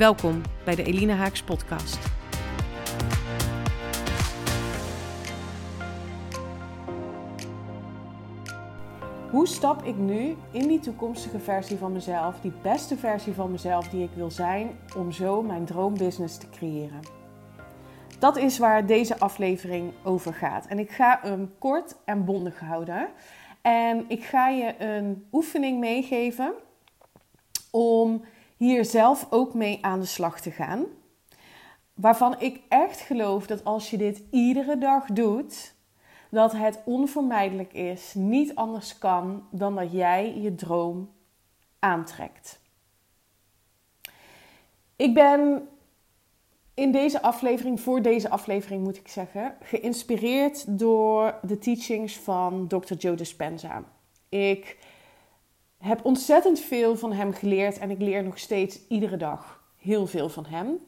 Welkom bij de Elina Haaks podcast. Hoe stap ik nu in die toekomstige versie van mezelf, die beste versie van mezelf die ik wil zijn, om zo mijn droombusiness te creëren? Dat is waar deze aflevering over gaat. En ik ga hem kort en bondig houden. En ik ga je een oefening meegeven om hier zelf ook mee aan de slag te gaan. Waarvan ik echt geloof dat als je dit iedere dag doet, dat het onvermijdelijk is, niet anders kan dan dat jij je droom aantrekt. Ik ben in deze aflevering, voor deze aflevering moet ik zeggen, geïnspireerd door de teachings van Dr. Joe Dispenza. Ik heb ontzettend veel van hem geleerd en ik leer nog steeds iedere dag heel veel van hem.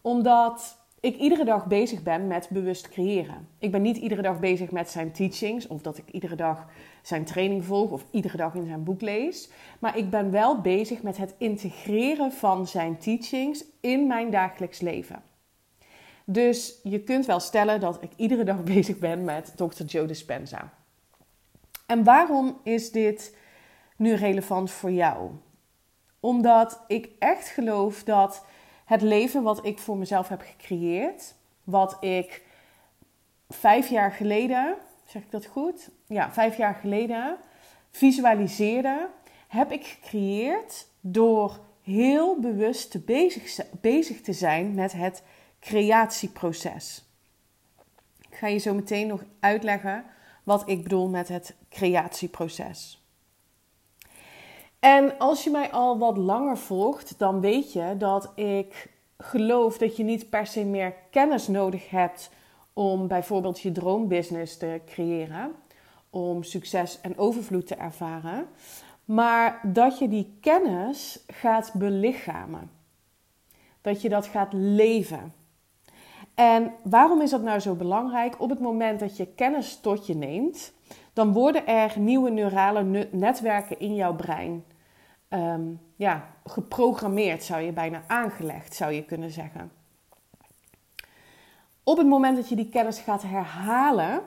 Omdat ik iedere dag bezig ben met bewust creëren. Ik ben niet iedere dag bezig met zijn teachings of dat ik iedere dag zijn training volg of iedere dag in zijn boek lees. Maar ik ben wel bezig met het integreren van zijn teachings in mijn dagelijks leven. Dus je kunt wel stellen dat ik iedere dag bezig ben met Dr. Joe Dispenza. En waarom is dit nu relevant voor jou? Omdat ik echt geloof dat het leven wat ik voor mezelf heb gecreëerd, wat ik vijf jaar geleden, zeg ik dat goed? Ja, vijf jaar geleden visualiseerde, heb ik gecreëerd door heel bewust bezig, bezig te zijn met het creatieproces. Ik ga je zo meteen nog uitleggen wat ik bedoel met het creatieproces. En als je mij al wat langer volgt, dan weet je dat ik geloof dat je niet per se meer kennis nodig hebt om bijvoorbeeld je droombusiness te creëren, om succes en overvloed te ervaren, maar dat je die kennis gaat belichamen. Dat je dat gaat leven. En waarom is dat nou zo belangrijk? Op het moment dat je kennis tot je neemt, dan worden er nieuwe neurale netwerken in jouw brein ehm, ja, geprogrammeerd, zou je bijna aangelegd, zou je kunnen zeggen. Op het moment dat je die kennis gaat herhalen,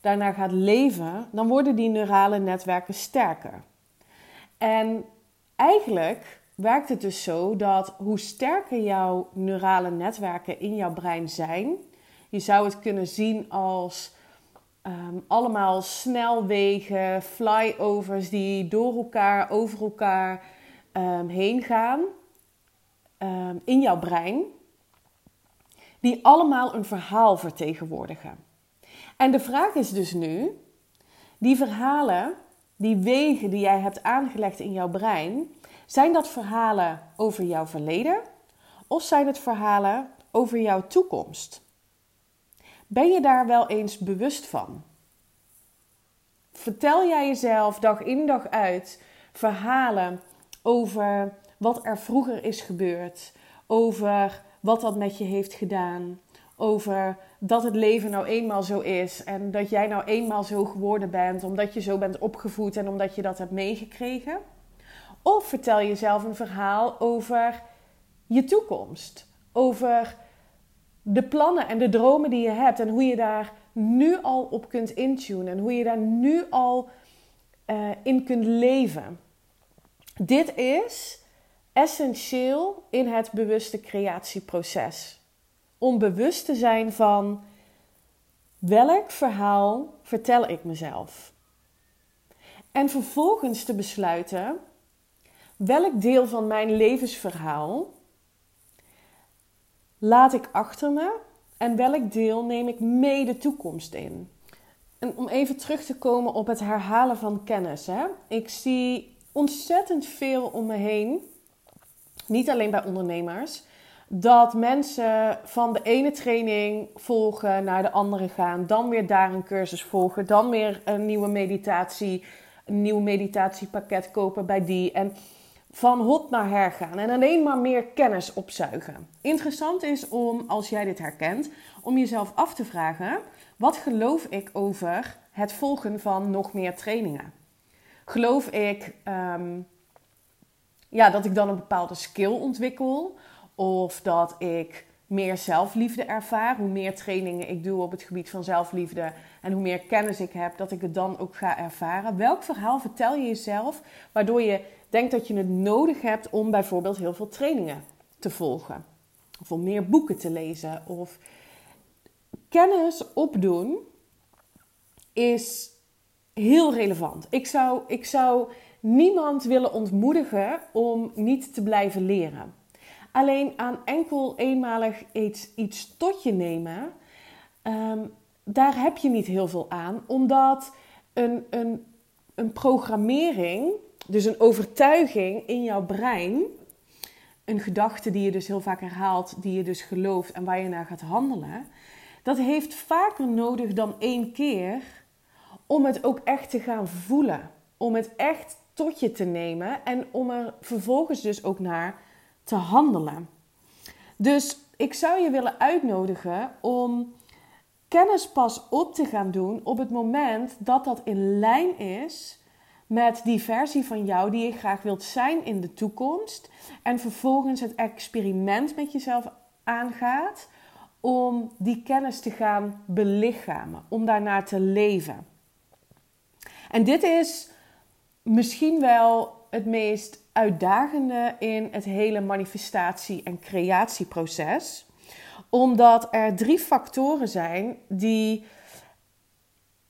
daarna gaat leven, dan worden die neurale netwerken sterker. En eigenlijk werkt het dus zo dat hoe sterker jouw neurale netwerken in jouw brein zijn, je zou het kunnen zien als Ehm, allemaal snelwegen, flyovers die door elkaar, over elkaar um, heen gaan um, in jouw brein. Die allemaal een verhaal vertegenwoordigen. En de vraag is dus nu: die verhalen, die wegen die jij hebt aangelegd in jouw brein, zijn dat verhalen over jouw verleden of zijn het verhalen over jouw toekomst? Ben je daar wel eens bewust van? Vertel jij jezelf dag in dag uit verhalen over wat er vroeger is gebeurd, over wat dat met je heeft gedaan, over dat het leven nou eenmaal zo is en dat jij nou eenmaal zo geworden bent omdat je zo bent opgevoed en omdat je dat hebt meegekregen? Of vertel jezelf een verhaal over je toekomst, over de plannen en de dromen die je hebt en hoe je daar nu al op kunt intunen en hoe je daar nu al uh, in kunt leven. Dit is essentieel in het bewuste creatieproces. Om bewust te zijn van welk verhaal vertel ik mezelf. En vervolgens te besluiten welk deel van mijn levensverhaal laat ik achter me en welk deel neem ik mee de toekomst in? En om even terug te komen op het herhalen van kennis. Hè? Ik zie ontzettend veel om me heen, niet alleen bij ondernemers, dat mensen van de ene training volgen naar de andere gaan, dan weer daar een cursus volgen, dan weer een nieuwe meditatie, een nieuw meditatiepakket kopen bij die en van hot naar her gaan en alleen maar meer kennis opzuigen. Interessant is om, als jij dit herkent, om jezelf af te vragen: wat geloof ik over het volgen van nog meer trainingen? Geloof ik ehm, ja, dat ik dan een bepaalde skill ontwikkel? Of dat ik meer zelfliefde ervaar. Hoe meer trainingen ik doe op het gebied van zelfliefde en hoe meer kennis ik heb, dat ik het dan ook ga ervaren. Welk verhaal vertel je jezelf waardoor je denkt dat je het nodig hebt om bijvoorbeeld heel veel trainingen te volgen? Of om meer boeken te lezen? Of kennis opdoen is heel relevant. Ik zou, ik zou niemand willen ontmoedigen om niet te blijven leren. Alleen aan enkel eenmalig iets, iets tot je nemen, ehm, daar heb je niet heel veel aan, omdat een, een, een programmering, dus een overtuiging in jouw brein, een gedachte die je dus heel vaak herhaalt, die je dus gelooft en waar je naar gaat handelen, dat heeft vaker nodig dan één keer om het ook echt te gaan voelen. Om het echt tot je te nemen en om er vervolgens dus ook naar te handelen. Dus ik zou je willen uitnodigen om kennis pas op te gaan doen op het moment dat dat in lijn is met die versie van jou die je graag wilt zijn in de toekomst. En vervolgens het experiment met jezelf aangaat om die kennis te gaan belichamen, om daarnaar te leven. En dit is misschien wel het meest uitdagende in het hele manifestatie- en creatieproces. Omdat er drie factoren zijn die,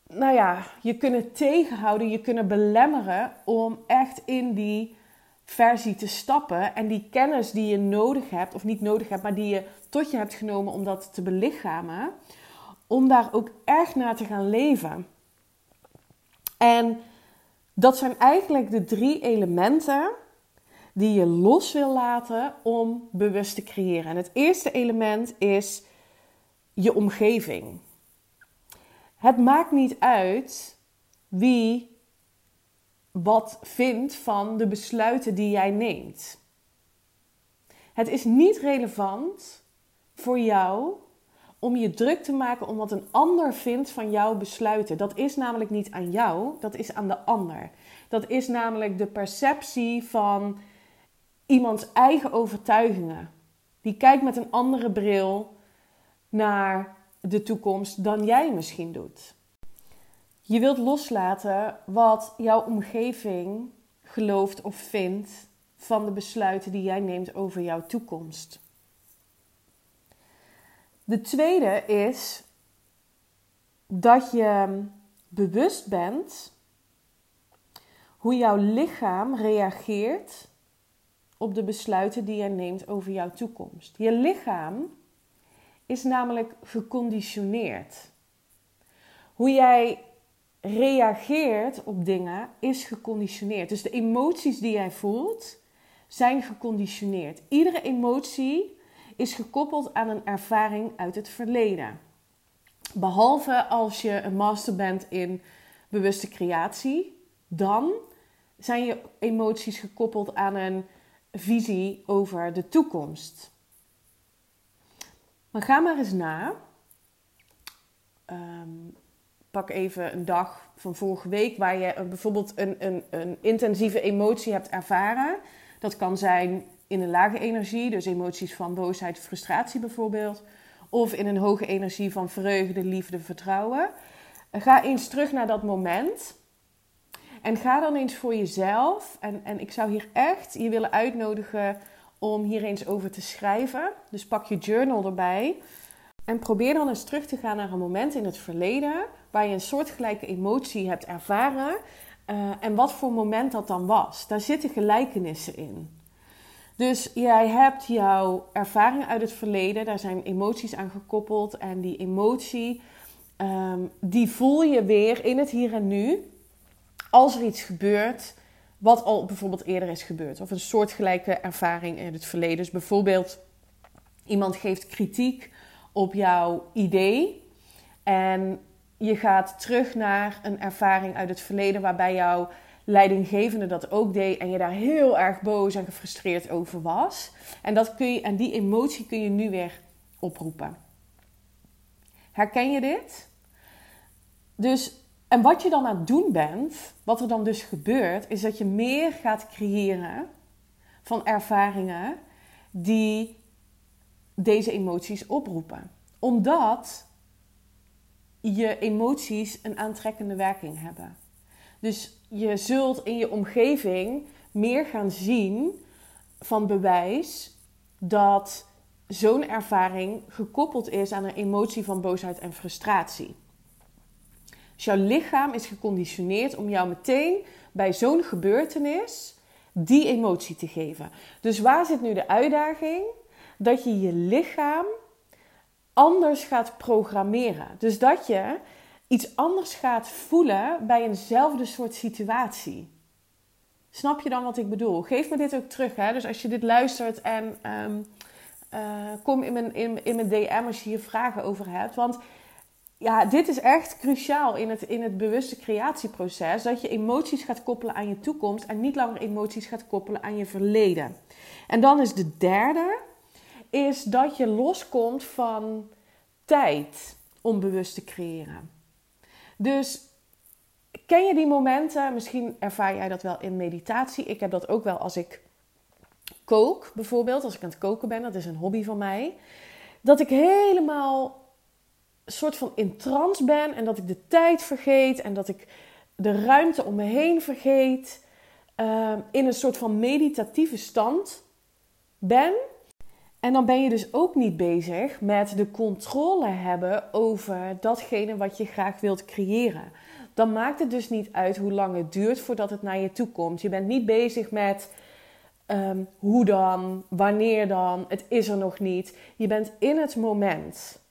nou ja, je kunnen tegenhouden, je kunnen belemmeren om echt in die versie te stappen. En die kennis die je nodig hebt, of niet nodig hebt, maar die je tot je hebt genomen om dat te belichamen, om daar ook echt naar te gaan leven. En dat zijn eigenlijk de drie elementen die je los wil laten om bewust te creëren. En het eerste element is je omgeving. Het maakt niet uit wie wat vindt van de besluiten die jij neemt. Het is niet relevant voor jou om je druk te maken om wat een ander vindt van jouw besluiten. Dat is namelijk niet aan jou, dat is aan de ander. Dat is namelijk de perceptie van iemands eigen overtuigingen. Die kijkt met een andere bril naar de toekomst dan jij misschien doet. Je wilt loslaten wat jouw omgeving gelooft of vindt van de besluiten die jij neemt over jouw toekomst. De tweede is dat je bewust bent hoe jouw lichaam reageert op de besluiten die jij neemt over jouw toekomst. Je lichaam is namelijk geconditioneerd. Hoe jij reageert op dingen is geconditioneerd. Dus de emoties die jij voelt zijn geconditioneerd. Iedere emotie is gekoppeld aan een ervaring uit het verleden. Behalve als je een master bent in bewuste creatie, dan zijn je emoties gekoppeld aan een visie over de toekomst. Maar ga maar eens na. Ehm, pak even een dag van vorige week waar je bijvoorbeeld een, een, een intensieve emotie hebt ervaren. Dat kan zijn in een lage energie, dus emoties van boosheid, frustratie bijvoorbeeld. Of in een hoge energie van vreugde, liefde, vertrouwen. Ga eens terug naar dat moment. En ga dan eens voor jezelf. En, en ik zou hier echt je willen uitnodigen om hier eens over te schrijven. Dus pak je journal erbij. En probeer dan eens terug te gaan naar een moment in het verleden waar je een soortgelijke emotie hebt ervaren. Uh, en wat voor moment dat dan was. Daar zitten gelijkenissen in. Dus jij hebt jouw ervaringen uit het verleden, daar zijn emoties aan gekoppeld. En die emotie, um, die voel je weer in het hier en nu. Als er iets gebeurt wat al bijvoorbeeld eerder is gebeurd. Of een soortgelijke ervaring in het verleden. Dus bijvoorbeeld Iemand geeft kritiek op jouw idee en je gaat terug naar een ervaring uit het verleden waarbij jouw leidinggevende dat ook deed en je daar heel erg boos en gefrustreerd over was. En, dat kun je, en die emotie kun je nu weer oproepen. Herken je dit? Dus, en wat je dan aan het doen bent, wat er dan dus gebeurt, is dat je meer gaat creëren van ervaringen die deze emoties oproepen. Omdat je emoties een aantrekkende werking hebben. Dus je zult in je omgeving meer gaan zien van bewijs dat zo'n ervaring gekoppeld is aan een emotie van boosheid en frustratie. Dus jouw lichaam is geconditioneerd om jou meteen bij zo'n gebeurtenis die emotie te geven. Dus waar zit nu de uitdaging? Dat je je lichaam anders gaat programmeren. Dus dat je iets anders gaat voelen bij eenzelfde soort situatie. Snap je dan wat ik bedoel? Geef me dit ook terug. Hè? Dus als je dit luistert en ehm, eh, kom in mijn, in, in mijn DM als je hier vragen over hebt. Want ja, dit is echt cruciaal in het, in het bewuste creatieproces. Dat je emoties gaat koppelen aan je toekomst en niet langer emoties gaat koppelen aan je verleden. En dan is de derde, is dat je loskomt van tijd om bewust te creëren. Dus ken je die momenten? Misschien ervaar jij dat wel in meditatie. Ik heb dat ook wel als ik kook, bijvoorbeeld. Als ik aan het koken ben, dat is een hobby van mij. Dat ik helemaal soort van in trance ben en dat ik de tijd vergeet en dat ik de ruimte om me heen vergeet. Uh, in een soort van meditatieve stand ben. En dan ben je dus ook niet bezig met de controle hebben over datgene wat je graag wilt creëren. Dan maakt het dus niet uit hoe lang het duurt voordat het naar je toe komt. Je bent niet bezig met ehm, hoe dan, wanneer dan, het is er nog niet. Je bent in het moment.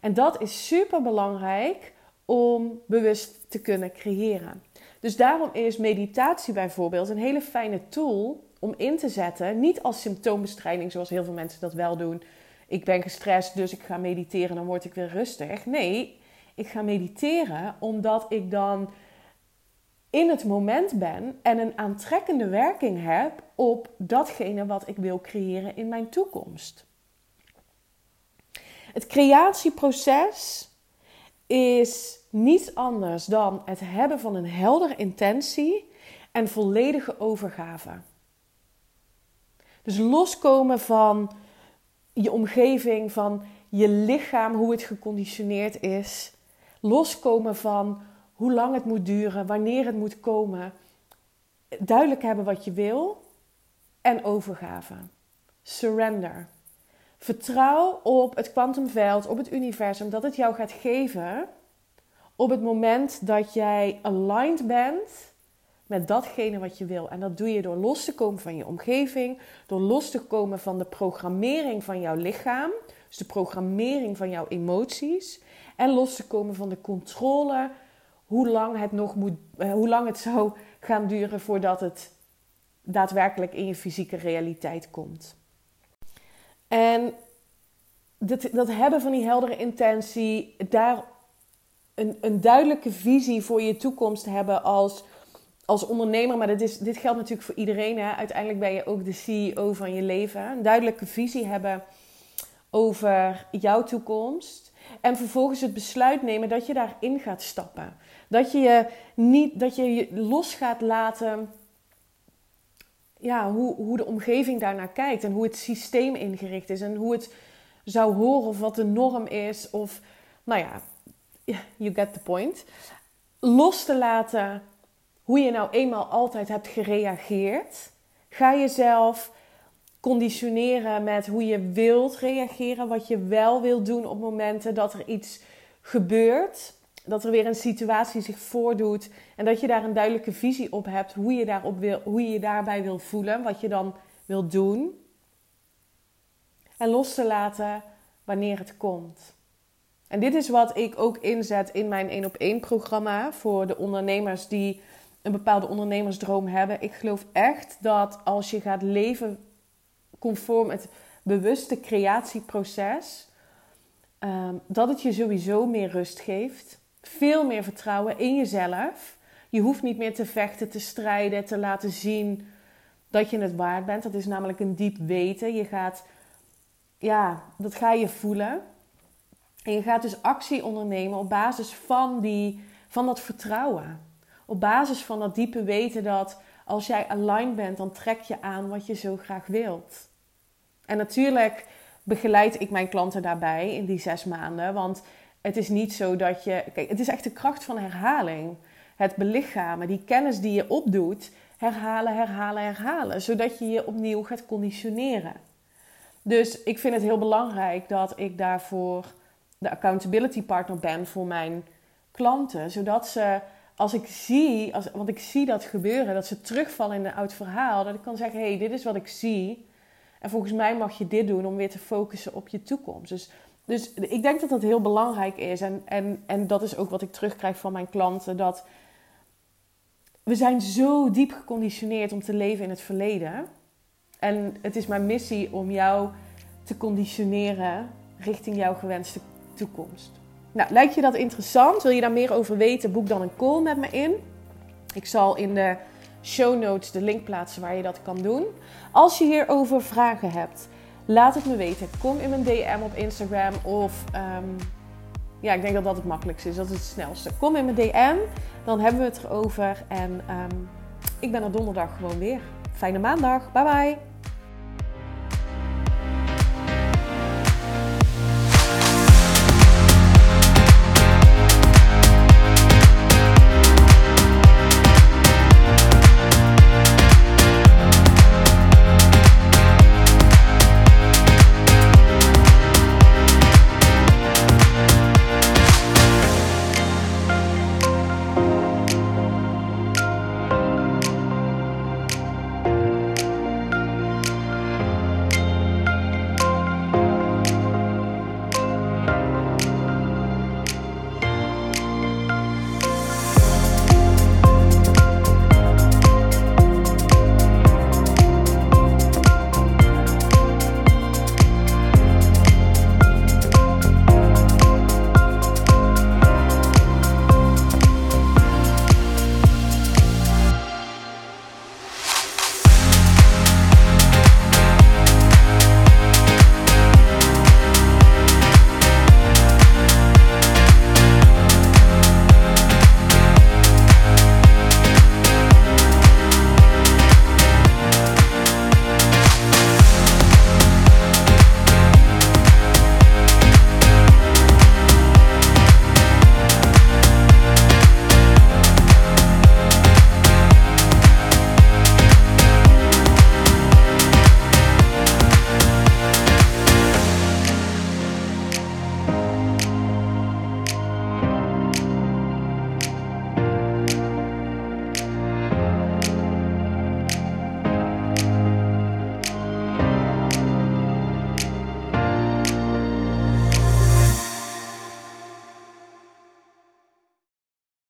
En dat is super belangrijk om bewust te kunnen creëren. Dus daarom is meditatie bijvoorbeeld een hele fijne tool om in te zetten. Niet als symptoombestrijding, zoals heel veel mensen dat wel doen. Ik ben gestrest, dus ik ga mediteren, dan word ik weer rustig. Nee, ik ga mediteren omdat ik dan in het moment ben en een aantrekkende werking heb op datgene wat ik wil creëren in mijn toekomst. Het creatieproces is niets anders dan het hebben van een heldere intentie en volledige overgave. Dus loskomen van je omgeving, van je lichaam, hoe het geconditioneerd is. Loskomen van hoe lang het moet duren, wanneer het moet komen. Duidelijk hebben wat je wil en overgave. Surrender. Vertrouw op het kwantumveld, op het universum, dat het jou gaat geven op het moment dat jij aligned bent met datgene wat je wil. En dat doe je door los te komen van je omgeving, door los te komen van de programmering van jouw lichaam, dus de programmering van jouw emoties, en los te komen van de controle hoe lang het nog moet, eh, hoe lang het zou gaan duren voordat het daadwerkelijk in je fysieke realiteit komt. En dat, dat hebben van die heldere intentie, daar een, een duidelijke visie voor je toekomst hebben als als ondernemer, maar dit, is, dit geldt natuurlijk voor iedereen. Hè? Uiteindelijk ben je ook de CEO van je leven. Een duidelijke visie hebben over jouw toekomst. En vervolgens het besluit nemen dat je daarin gaat stappen. Dat je je, niet, dat je, je los gaat laten ja, hoe, hoe de omgeving daarnaar kijkt. En hoe het systeem ingericht is. En hoe het zou horen of wat de norm is. Of nou ja, you get the point. Los te laten hoe je nou eenmaal altijd hebt gereageerd. Ga jezelf conditioneren met hoe je wilt reageren, wat je wel wilt doen op momenten dat er iets gebeurt, dat er weer een situatie zich voordoet en dat je daar een duidelijke visie op hebt hoe je, daarop wil, hoe je daarbij wil voelen, wat je dan wilt doen. En los te laten wanneer het komt. En dit is wat ik ook inzet in mijn 1 op 1 programma voor de ondernemers die een bepaalde ondernemersdroom hebben. Ik geloof echt dat als je gaat leven conform het bewuste creatieproces, ehm, dat het je sowieso meer rust geeft. Veel meer vertrouwen in jezelf. Je hoeft niet meer te vechten, te strijden, te laten zien dat je het waard bent. Dat is namelijk een diep weten. Je gaat, ja, dat ga je voelen. En je gaat dus actie ondernemen op basis van, die, van dat vertrouwen. Op basis van dat diepe weten dat als jij aligned bent, dan trek je aan wat je zo graag wilt. En natuurlijk begeleid ik mijn klanten daarbij in die zes maanden. Want het is niet zo dat je. Kijk, het is echt de kracht van herhaling. Het belichamen, die kennis die je opdoet, herhalen, herhalen, herhalen. Zodat je je opnieuw gaat conditioneren. Dus ik vind het heel belangrijk dat ik daarvoor de accountability partner ben voor mijn klanten. Zodat ze, als ik zie, als, want ik zie dat gebeuren, dat ze terugvallen in een oud verhaal. Dat ik kan zeggen, hé, hey, dit is wat ik zie. En volgens mij mag je dit doen om weer te focussen op je toekomst. Dus, dus ik denk dat dat heel belangrijk is. En, en, en dat is ook wat ik terugkrijg van mijn klanten. Dat we zijn zo diep geconditioneerd om te leven in het verleden. En het is mijn missie om jou te conditioneren richting jouw gewenste toekomst. Nou, lijkt je dat interessant? Wil je daar meer over weten? Boek dan een call met me in. Ik zal in de show notes de link plaatsen waar je dat kan doen. Als je hierover vragen hebt, laat het me weten. Kom in mijn DM op Instagram of ehm, ja, ik denk dat dat het makkelijkste is. Dat is het snelste. Kom in mijn DM, dan hebben we het erover. En um, ik ben er donderdag gewoon weer. Fijne maandag. Bye bye.